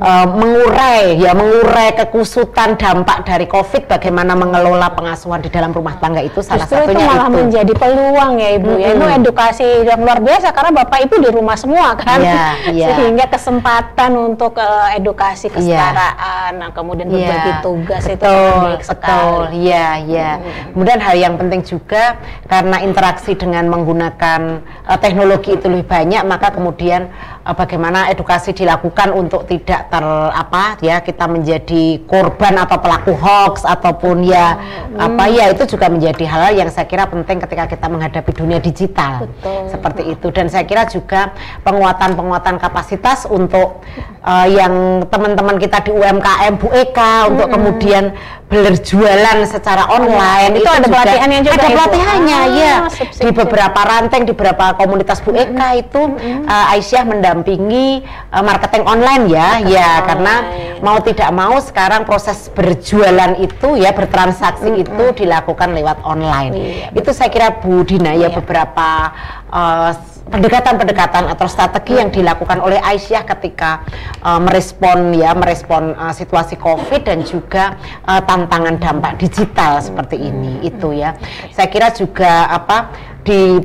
uh, mengurai ya mengurai kekusutan dampak dari COVID bagaimana mengelola pengasuhan di dalam rumah tangga itu salah Justru satunya itu malah itu. menjadi peluang ya ibu hmm. ya itu edukasi yang luar biasa karena bapak ibu di rumah semua kan yeah, yeah. sehingga kesempatan untuk uh, edukasi iya. kesetaraan yeah. nah, kemudian berbagi yeah. tugas betul, itu baik betul ya ya hmm. kemudian hal yang penting juga karena interaksi dengan menggunakan uh, teknologi itu lebih banyak maka kemudian uh, bagaimana edukasi dilakukan untuk tidak ter apa ya kita menjadi korban atau pelaku hoax ataupun ya hmm. apa ya itu juga menjadi hal yang saya kira penting ketika kita menghadapi dunia digital Betul. seperti itu dan saya kira juga penguatan-penguatan kapasitas untuk uh, yang teman-teman kita di UMKM Bu Eka hmm. untuk kemudian berjualan secara online itu, itu ada pelatihannya juga ada pelatihannya ah, ya sip, di beberapa ranteng di beberapa komunitas Bu Eka hmm. itu hmm. Uh, Aisyah mendampingi uh, marketing online ya marketing ya online. karena mau tidak mau sekarang proses berjualan itu ya bertransaksi hmm. itu dilakukan lewat online iya, itu saya kira Bu Dina ya iya. beberapa uh, pendekatan-pendekatan atau strategi yang dilakukan oleh Aisyah ketika uh, merespon ya merespon uh, situasi Covid dan juga uh, tantangan dampak digital seperti ini itu ya. Saya kira juga apa di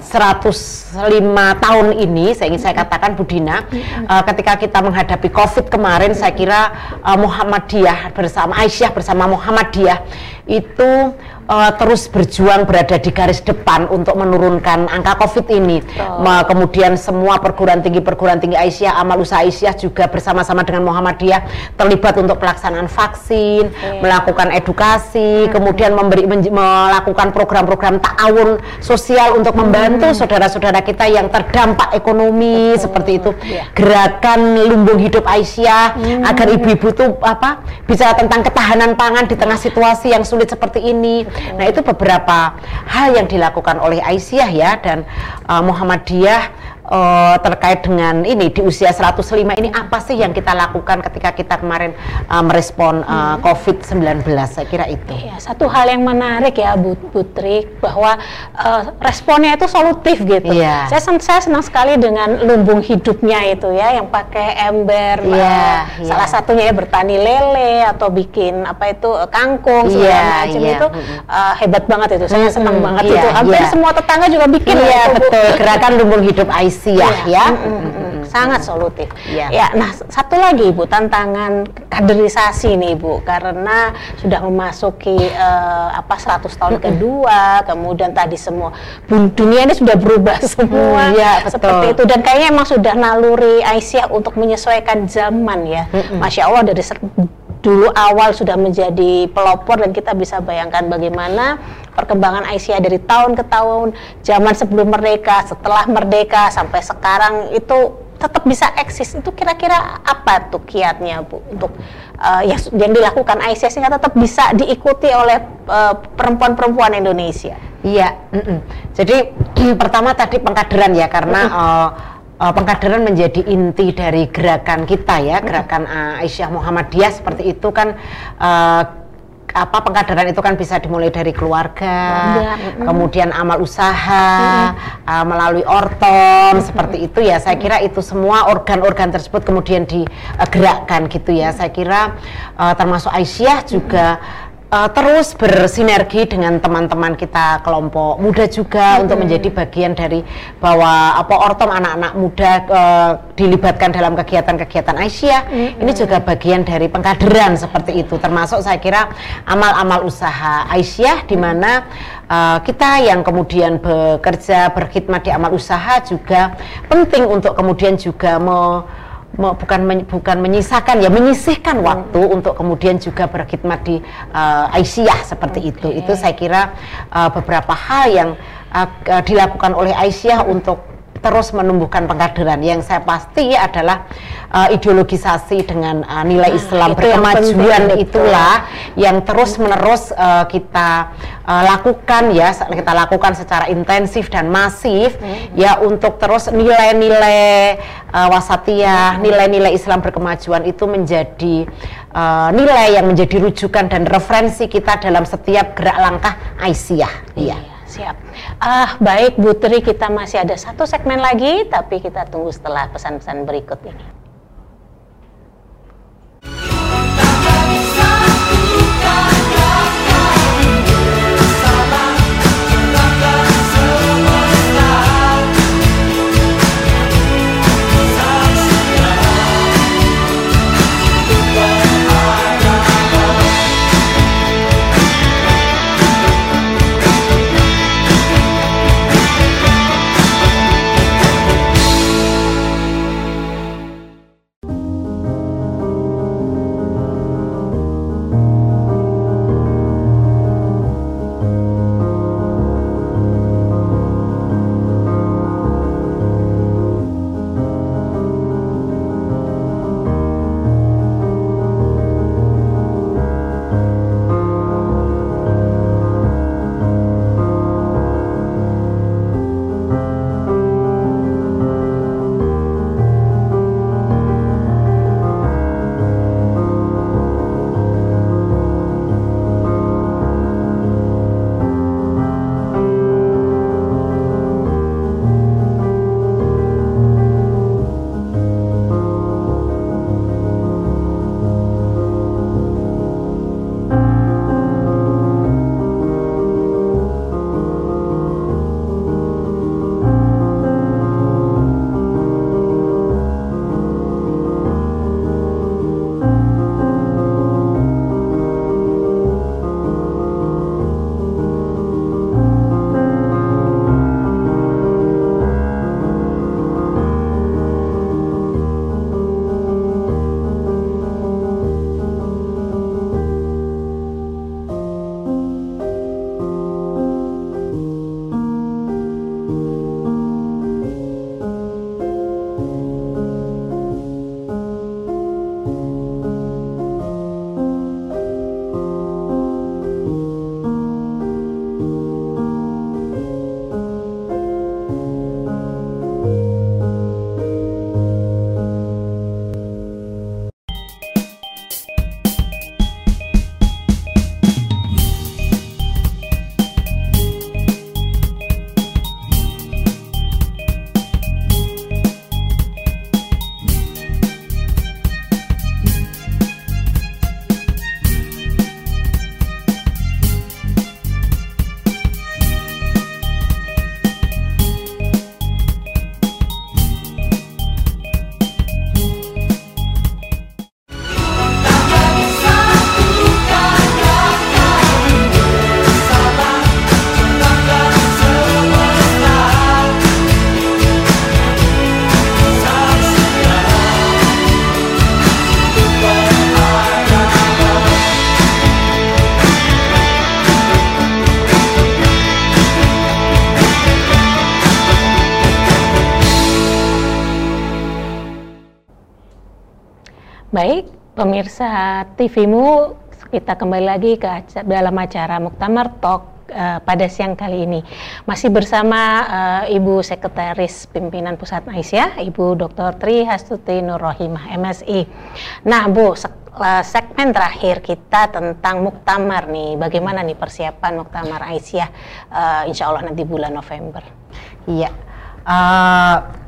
105 tahun ini saya ingin saya katakan Budina uh, ketika kita menghadapi Covid kemarin saya kira uh, Muhammadiyah bersama Aisyah bersama Muhammadiyah itu uh, terus berjuang berada di garis depan untuk menurunkan angka COVID ini. Oh. kemudian semua perguruan tinggi perguruan tinggi Aisyah, amal usaha Aisyah juga bersama-sama dengan Muhammadiyah terlibat untuk pelaksanaan vaksin, yeah. melakukan edukasi, hmm. kemudian memberi melakukan program-program ta'awun sosial untuk membantu saudara-saudara kita yang terdampak ekonomi Betul. seperti itu. Yeah. Gerakan lumbung hidup Aisyah hmm. agar ibu-ibu itu apa bicara tentang ketahanan pangan di tengah situasi yang sulit seperti ini. Nah itu beberapa hal yang dilakukan oleh Aisyah ya dan uh, Muhammadiyah uh, terkait dengan ini di usia 105 ini apa sih yang kita lakukan ketika kita kemarin uh, merespon uh, hmm. COVID-19 saya kira itu. Ya, satu hal yang menarik ya Bu Putri bahwa uh, responnya itu solutif gitu. Ya. Saya saya senang sekali dengan lumbung hidupnya itu ya yang pakai ember ya, uh, ya. salah satunya ya bertani lele atau bikin apa itu kangkung segala ya, macam ya. itu uh, hebat banget itu. Saya senang hmm, banget ya, itu. Hampir ya. semua tetangga juga bikin Iya betul. Gerakan lumbung hidup IC Aisyah iya. ya. Mm -hmm. sangat solutif. Iya. Ya, nah satu lagi Ibu tantangan kaderisasi nih Ibu karena sudah memasuki eh, apa 100 tahun kedua, kemudian tadi semua dunia ini sudah berubah semua Hmm, iya, betul. seperti itu dan kayaknya emang sudah naluri Aisyah untuk menyesuaikan zaman ya. Masya Allah dari dulu awal sudah menjadi pelopor dan kita bisa bayangkan bagaimana perkembangan Aisyah dari tahun ke tahun, zaman sebelum merdeka, setelah merdeka sampai sekarang itu tetap bisa eksis. Itu kira-kira apa tuh kiatnya Bu untuk uh, yang, yang dilakukan Aisyah sehingga tetap bisa diikuti oleh uh, perempuan-perempuan Indonesia? Iya, mm-mm. jadi pertama tadi pengkaderan ya karena uh, uh, pengkaderan menjadi inti dari gerakan kita ya, gerakan uh, Aisyah Muhammadiyah seperti itu kan uh, apa pengkaderan itu kan bisa dimulai dari keluarga, mm-mm. kemudian amal usaha, uh, melalui orton seperti itu ya. Saya kira itu semua organ-organ tersebut kemudian digerakkan gitu ya. Saya kira uh, termasuk Aisyah juga uh, terus bersinergi dengan teman-teman kita kelompok muda juga untuk menjadi bagian dari bahwa apa ortom anak-anak muda uh, dilibatkan dalam kegiatan-kegiatan Aisyah. Ini juga bagian dari pengkaderan seperti itu. Termasuk saya kira amal-amal usaha Aisyah di mana uh, kita yang kemudian bekerja berkhidmat di amal usaha juga penting untuk kemudian juga me- bukan men- bukan menyisakan ya menyisihkan waktu untuk kemudian juga berkhidmat di uh, Aisyah seperti itu. Itu saya kira uh, beberapa hal yang uh, uh, dilakukan oleh Aisyah untuk terus menumbuhkan pengkaderan. Yang saya pasti adalah uh, ideologisasi dengan uh, nilai Islam itu yang berkemajuan itulah yang terus menerus uh, kita uh, lakukan ya kita lakukan secara intensif dan masif ya untuk terus nilai-nilai uh, wasatiyah nilai-nilai Islam berkemajuan itu menjadi uh, nilai yang menjadi rujukan dan referensi kita dalam setiap gerak langkah Aisyah. Iya Siap. Ah, baik Bu Tri, kita masih ada satu segmen lagi, tapi kita tunggu setelah pesan-pesan berikut ini. Pemirsa TVmu, kita kembali lagi ke dalam acara Muktamar Talk uh, pada siang kali ini. Masih bersama uh, Ibu Sekretaris Pimpinan Pusat Aisyah, Ibu Dr. Tri Hastuti Nurrohimah, MSI. Nah, Bu, se uh, segmen terakhir kita tentang Muktamar nih. Bagaimana nih persiapan Muktamar Aisyah uh, insya Allah nanti bulan November? Iya. Uh,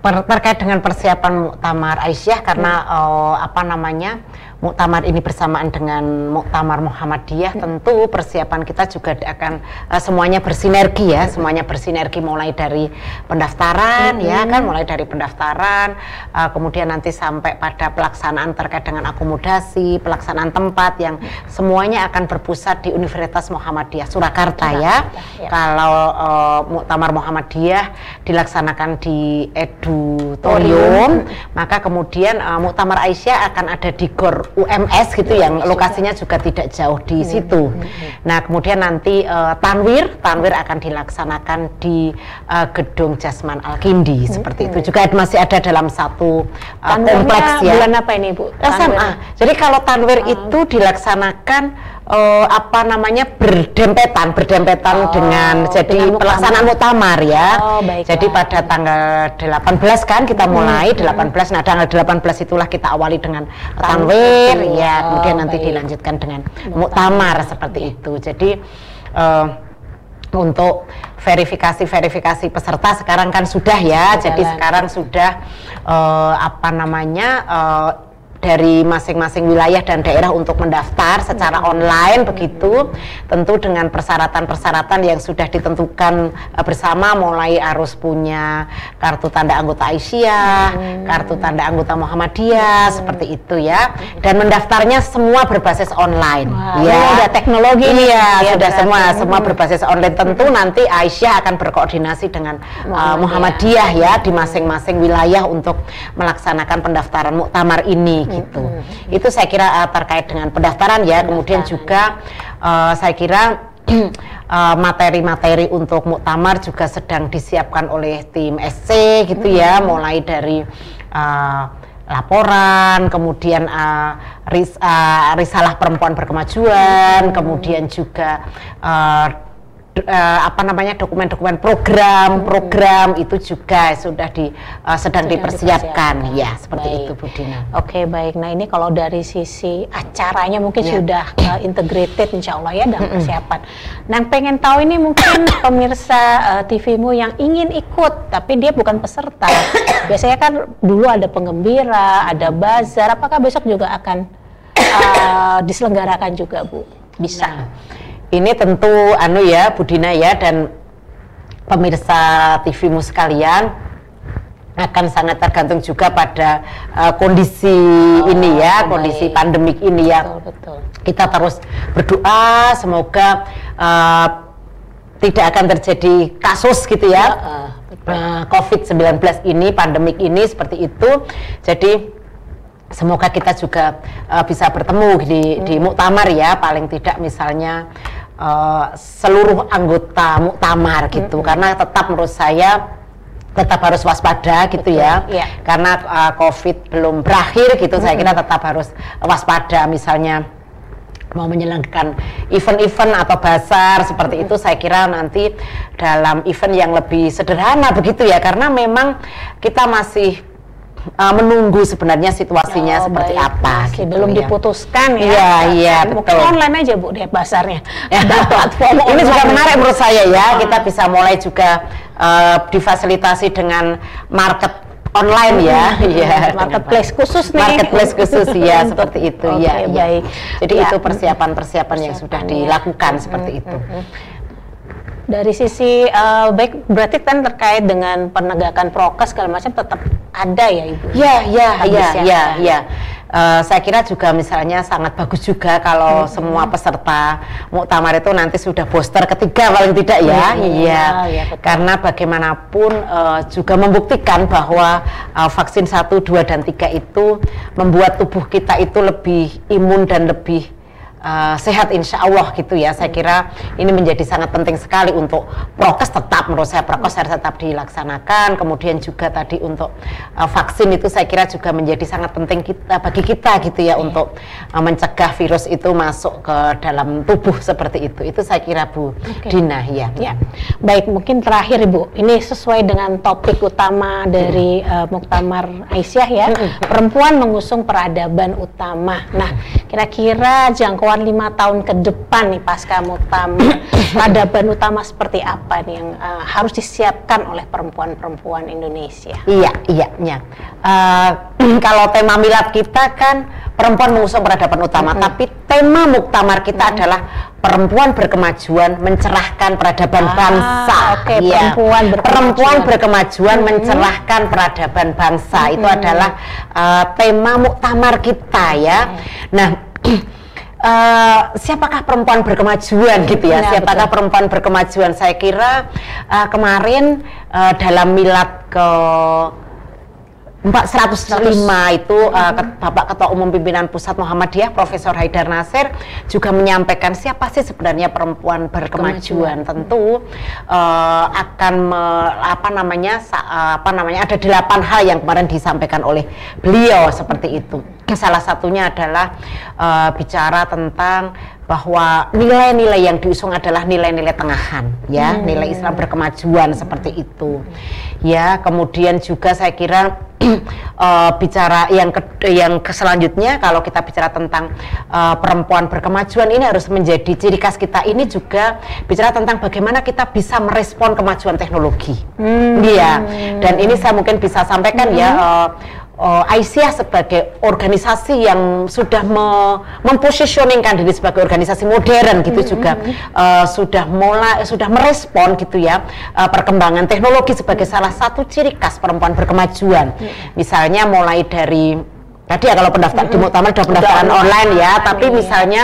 per, terkait dengan persiapan Muktamar Aisyah karena hmm. uh, apa namanya muktamar ini bersamaan dengan muktamar Muhammadiyah hmm. tentu persiapan kita juga akan uh, semuanya bersinergi ya semuanya bersinergi mulai dari pendaftaran hmm. ya kan mulai dari pendaftaran uh, kemudian nanti sampai pada pelaksanaan terkait dengan akomodasi pelaksanaan tempat yang semuanya akan berpusat di Universitas Muhammadiyah Surakarta, ya. ya kalau uh, muktamar Muhammadiyah dilaksanakan di Edutorium hmm. maka kemudian uh, muktamar Aisyah akan ada di Gor UMS gitu yang lokasinya juga tidak jauh di hmm. situ. Hmm. Nah, kemudian nanti uh, tanwir, tanwir akan dilaksanakan di uh, gedung Jasman Al-Kindi hmm. seperti itu. Juga masih ada dalam satu uh, kompleks ya. Bulan apa ini, Bu? SMA. Jadi kalau tanwir uh. itu dilaksanakan uh, apa namanya berdempetan berdempetan oh, dengan jadi dengan pelaksanaan muktamar ya. Oh, Jadi pada tanggal 18 kan kita hmm, mulai hmm. 18 nah tanggal 18 itulah kita awali dengan tanwir ya oh, kemudian nanti baik. dilanjutkan dengan muktamar seperti itu. Jadi uh, untuk verifikasi-verifikasi peserta sekarang kan sudah ya. Jalan. Jadi sekarang sudah uh, apa namanya uh, dari masing-masing wilayah dan daerah untuk mendaftar secara online begitu tentu dengan persyaratan-persyaratan yang sudah ditentukan uh, bersama mulai harus punya kartu tanda anggota Aisyah, hmm. kartu tanda anggota Muhammadiyah hmm. seperti itu ya dan mendaftarnya semua berbasis online wow. ya ada teknologi ini ya, ya sudah semua hmm. semua berbasis online tentu nanti Aisyah akan berkoordinasi dengan uh, Muhammadiyah ya di masing-masing wilayah untuk melaksanakan pendaftaran muktamar ini gitu. Hmm. Itu saya kira uh, terkait dengan pendaftaran ya. Pendaftaran. Kemudian juga uh, saya kira materi-materi uh, untuk muktamar juga sedang disiapkan oleh tim SC gitu ya, hmm. mulai dari uh, laporan, kemudian uh, ris, uh, risalah perempuan berkemajuan, hmm. kemudian juga uh, uh, apa namanya dokumen-dokumen program hmm. program itu juga sudah di uh, sedang, sedang dipersiapkan. dipersiapkan ya seperti baik. itu Bu Dina. Oke okay, baik. Nah ini kalau dari sisi acaranya mungkin yeah. sudah uh, integrated Insya Allah ya dalam persiapan. Nah pengen tahu ini mungkin pemirsa uh, TVmu yang ingin ikut tapi dia bukan peserta. Biasanya kan dulu ada penggembira, ada bazar. Apakah besok juga akan uh, diselenggarakan juga Bu? Bisa. Nah ini tentu anu ya Budina ya dan pemirsa TVmu sekalian akan sangat tergantung juga pada uh, kondisi oh, ini ya, baik. kondisi pandemik ini ya. Betul, betul. Kita terus berdoa semoga uh, tidak akan terjadi kasus gitu ya. Uh, uh, COVID-19 ini, pandemik ini seperti itu. Jadi semoga kita juga uh, bisa bertemu di hmm. di muktamar ya, paling tidak misalnya uh, seluruh anggota muktamar gitu hmm. karena tetap menurut saya tetap harus waspada gitu Betul, ya yeah. karena uh, covid belum berakhir gitu hmm. saya kira tetap harus waspada misalnya mau menyelenggarakan event-event atau bazar seperti itu saya kira nanti dalam event yang lebih sederhana begitu ya karena memang kita masih uh, menunggu sebenarnya situasinya oh, seperti baik. apa. Masih gitu belum ya. diputuskan ya. Iya, iya, betul. online aja Bu deh pasarnya. platform Ini juga menarik menurut saya ya. Hmm. Kita bisa mulai juga uh, difasilitasi dengan market online ya, iya. Marketplace khusus nih. Marketplace khusus ya, seperti itu okay, ya, ya. Baik. Jadi ya. itu persiapan-persiapan yang sudah dilakukan ya. seperti itu. Dari sisi uh, baik berarti kan terkait dengan penegakan prokes segala macam tetap ada ya ibu? Ya ya ya ya ya. Uh, saya kira juga misalnya sangat bagus juga kalau hmm. semua peserta muktamar itu nanti sudah booster ketiga paling tidak ya, iya. Ya, ya, Karena bagaimanapun uh, juga membuktikan bahwa uh, vaksin 1, 2 dan 3 itu membuat tubuh kita itu lebih imun dan lebih uh, sehat insya Allah gitu ya. Saya kira ini menjadi sangat penting sekali untuk prokes tetap menurut saya prokes harus tetap dilaksanakan. Kemudian juga tadi untuk uh, vaksin itu saya kira juga menjadi sangat penting kita bagi kita gitu ya untuk uh, mencegah virus itu masuk ke dalam tubuh seperti itu. Itu saya kira Bu okay. Dina ya. Ya. Baik, mungkin terakhir Ibu. Ini sesuai dengan topik utama dari uh, Muktamar Aisyah ya. Perempuan mengusung peradaban utama. Nah, kira-kira jangkauan jangkauan lima tahun ke depan nih pasca muktamar peradaban utama seperti apa nih yang uh, harus disiapkan oleh perempuan-perempuan Indonesia? Iya, iya, iya. Uh, kalau tema milad kita kan perempuan mengusung peradaban utama, -hmm. tapi tema muktamar kita -hmm. adalah perempuan berkemajuan mencerahkan peradaban ah, bangsa. Oke, okay, ya. perempuan berkemajuan. Perempuan berkemajuan -hmm. mencerahkan peradaban bangsa. -hmm. Itu adalah uh, tema muktamar kita ya. -hmm. Nah, uh, siapakah perempuan berkemajuan gitu ya? ya siapakah betul. perempuan berkemajuan? Saya kira uh, kemarin uh, dalam milad ke 405 itu uh, Bapak Ketua Umum Pimpinan Pusat Muhammadiyah Profesor Haidar Nasir juga menyampaikan siapa sih sebenarnya perempuan berkemajuan. Tentu uh, akan me, apa namanya sa, apa namanya ada delapan hal yang kemarin disampaikan oleh beliau seperti itu. Salah satunya adalah uh, bicara tentang bahwa nilai-nilai yang diusung adalah nilai-nilai tengahan ya hmm. nilai Islam berkemajuan seperti itu ya kemudian juga saya kira uh, bicara yang ke, yang selanjutnya kalau kita bicara tentang uh, perempuan berkemajuan ini harus menjadi ciri khas kita ini juga bicara tentang bagaimana kita bisa merespon kemajuan teknologi hmm. ya dan ini saya mungkin bisa sampaikan ya, hmm. ya uh, uh, Aisyah sebagai organisasi yang sudah me mempositioningkan diri sebagai organisasi modern gitu mm -hmm. juga uh, sudah mulai sudah merespon gitu ya uh, perkembangan teknologi sebagai salah satu ciri khas perempuan berkemajuan. Mm -hmm. Misalnya mulai dari tadi ya kalau pendaftar mm -hmm. di Muktamar sudah pendaftaran online ya, tapi iya. misalnya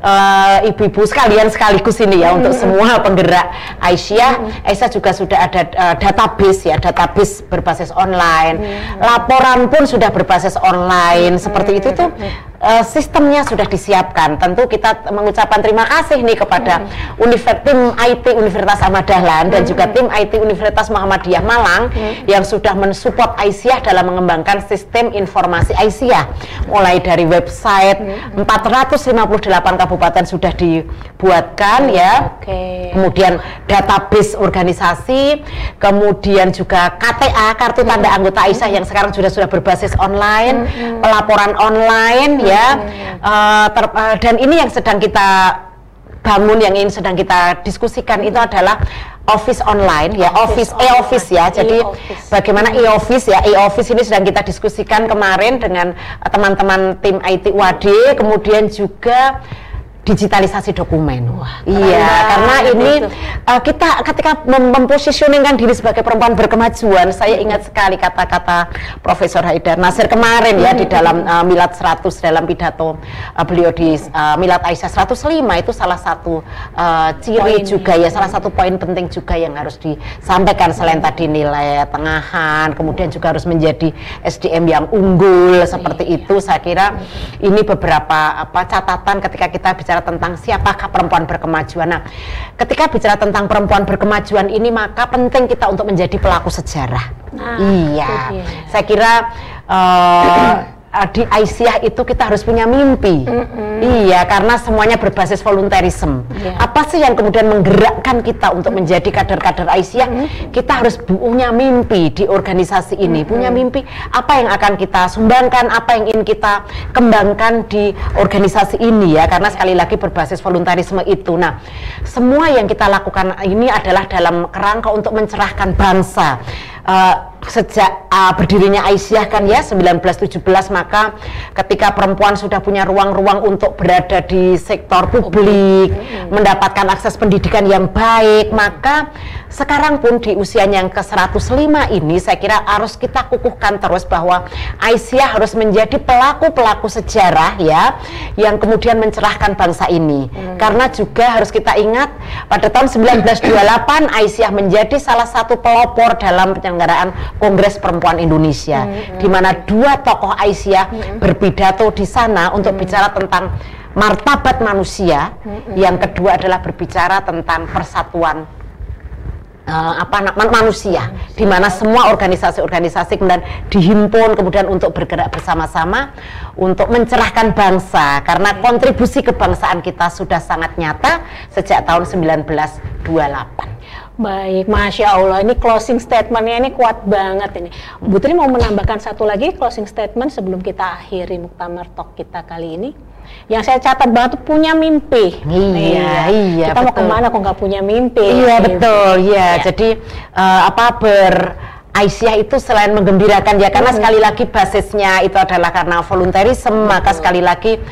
uh, ibu-ibu sekalian sekaligus ini ya hmm. untuk semua penggerak Aisyah. Hmm. Aisyah juga sudah ada uh, database ya, database berbasis online. Hmm. Laporan pun sudah berbasis online. Hmm. Seperti itu tuh uh, sistemnya sudah disiapkan. Tentu kita mengucapkan terima kasih nih kepada hmm. Univers tim IT Universitas Ahmad Dahlan hmm. dan juga tim IT Universitas Muhammadiyah Malang hmm. yang sudah mensupport Aisyah dalam mengembangkan sistem informasi Aisyah mulai dari website hmm. 458 kabupaten sudah dibuatkan hmm. ya. Okay. Kemudian database organisasi, kemudian juga KTA kartu tanda hmm. anggota Aisyah hmm. yang sekarang sudah sudah berbasis online, hmm. pelaporan online ya ya. Uh, ter, uh, dan ini yang sedang kita bangun yang ini sedang kita diskusikan itu adalah office online ya office e-office ya. Jadi e bagaimana e-office ya? E-office ini sedang kita diskusikan kemarin dengan teman-teman tim IT WAD kemudian juga digitalisasi dokumen. Wah, iya, karena ini uh, kita ketika mem mempositioningkan diri sebagai perempuan berkemajuan, saya ingat sekali kata-kata Profesor Haidar Nasir kemarin ya di dalam uh, Milad 100 dalam pidato uh, beliau di uh, Milad Aisyah 105 itu salah satu uh, ciri poin juga ya, salah satu poin penting juga yang harus disampaikan selain tadi nilai tengahan, kemudian juga harus menjadi SDM yang unggul seperti iya. itu. Saya kira ini beberapa apa catatan ketika kita bicara bicara tentang siapakah perempuan berkemajuan. Nah, ketika bicara tentang perempuan berkemajuan ini maka penting kita untuk menjadi pelaku sejarah. Nah, iya, saya kira uh, uh, di Aisyah itu kita harus punya mimpi. Mm -hmm. Iya, karena semuanya berbasis volunteerisme. Yeah. Apa sih yang kemudian menggerakkan kita untuk menjadi kader-kader Aisyah? Mm. Kita harus punya mimpi di organisasi ini, mm punya mimpi apa yang akan kita sumbangkan, apa yang ingin kita kembangkan di organisasi ini ya, karena sekali lagi berbasis volunteerisme itu. Nah, semua yang kita lakukan ini adalah dalam kerangka untuk mencerahkan bangsa. Uh, sejak uh, berdirinya Aisyah kan ya 1917 maka ketika perempuan sudah punya ruang-ruang untuk berada di sektor publik hmm. mendapatkan akses pendidikan yang baik maka sekarang pun di usianya yang ke 105 ini saya kira harus kita kukuhkan terus bahwa Aisyah harus menjadi pelaku-pelaku sejarah ya yang kemudian mencerahkan bangsa ini hmm. karena juga harus kita ingat pada tahun 1928 Aisyah menjadi salah satu pelopor dalam penyelenggaraan Kongres Perempuan Indonesia, hmm, di mana dua tokoh Aisyah hmm. berpidato di sana untuk hmm. bicara tentang martabat manusia, mm-hmm. yang kedua adalah berbicara tentang persatuan uh, apa manusia, di mana semua organisasi-organisasi kemudian dihimpun kemudian untuk bergerak bersama-sama untuk mencerahkan bangsa karena kontribusi kebangsaan kita sudah sangat nyata sejak tahun 1928. Baik, masya Allah. Ini closing statementnya ini kuat banget ini. Bu Tri mau menambahkan satu lagi closing statement sebelum kita akhiri muktamar talk kita kali ini. Yang saya catat banget tuh punya mimpi. Iya, iya. Kita betul. mau ke mana kok nggak punya mimpi? Iya betul, iya. Ya. Jadi uh, apa ber Aisyah itu selain menggembirakan ya karena hmm. sekali lagi basisnya itu adalah karena volunteerisme maka sekali lagi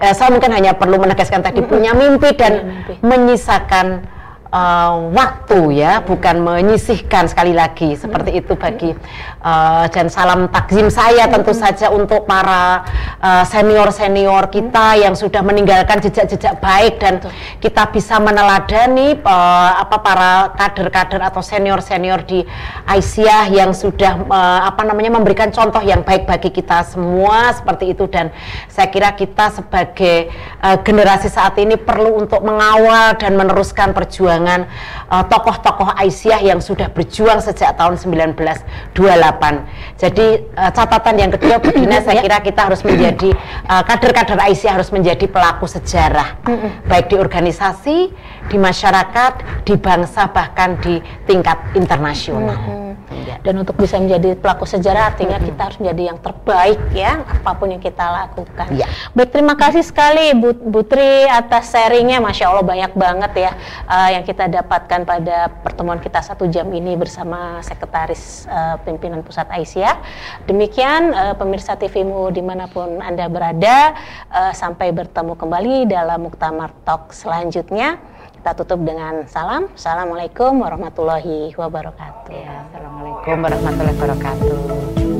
eh, saya mungkin hanya perlu menegaskan tadi hmm. punya mimpi dan mimpi. menyisakan uh, waktu ya, bukan menyisihkan sekali lagi. Seperti itu bagi uh, dan salam takzim saya tentu saja untuk para uh, senior senior kita yang sudah meninggalkan jejak-jejak baik dan kita bisa meneladani uh, apa para kader-kader atau senior senior di Aisyah yang sudah uh, apa namanya memberikan contoh yang baik bagi kita semua seperti itu. Dan saya kira kita sebagai uh, generasi saat ini perlu untuk mengawal dan meneruskan perjuangan dengan uh, tokoh-tokoh Aisyah yang sudah berjuang sejak tahun 1928. Jadi uh, catatan yang kedua begini saya kira kita harus menjadi uh, kader-kader Aisyah harus menjadi pelaku sejarah baik di organisasi, di masyarakat, di bangsa bahkan di tingkat internasional. Ya. Dan untuk bisa menjadi pelaku sejarah artinya hmm. kita harus menjadi yang terbaik ya apa pun yang kita lakukan. Ya. Baik terima kasih sekali Bu Putri atas sharingnya, masya Allah banyak banget ya uh, yang kita dapatkan pada pertemuan kita satu jam ini bersama Sekretaris uh, Pimpinan Pusat Aisyah. Demikian uh, pemirsa TVmu di mana pun anda berada uh, sampai bertemu kembali dalam Muktamar Talk selanjutnya. Kita tutup dengan salam. Assalamualaikum warahmatullahi wabarakatuh. Ya, Assalamualaikum warahmatullahi wabarakatuh.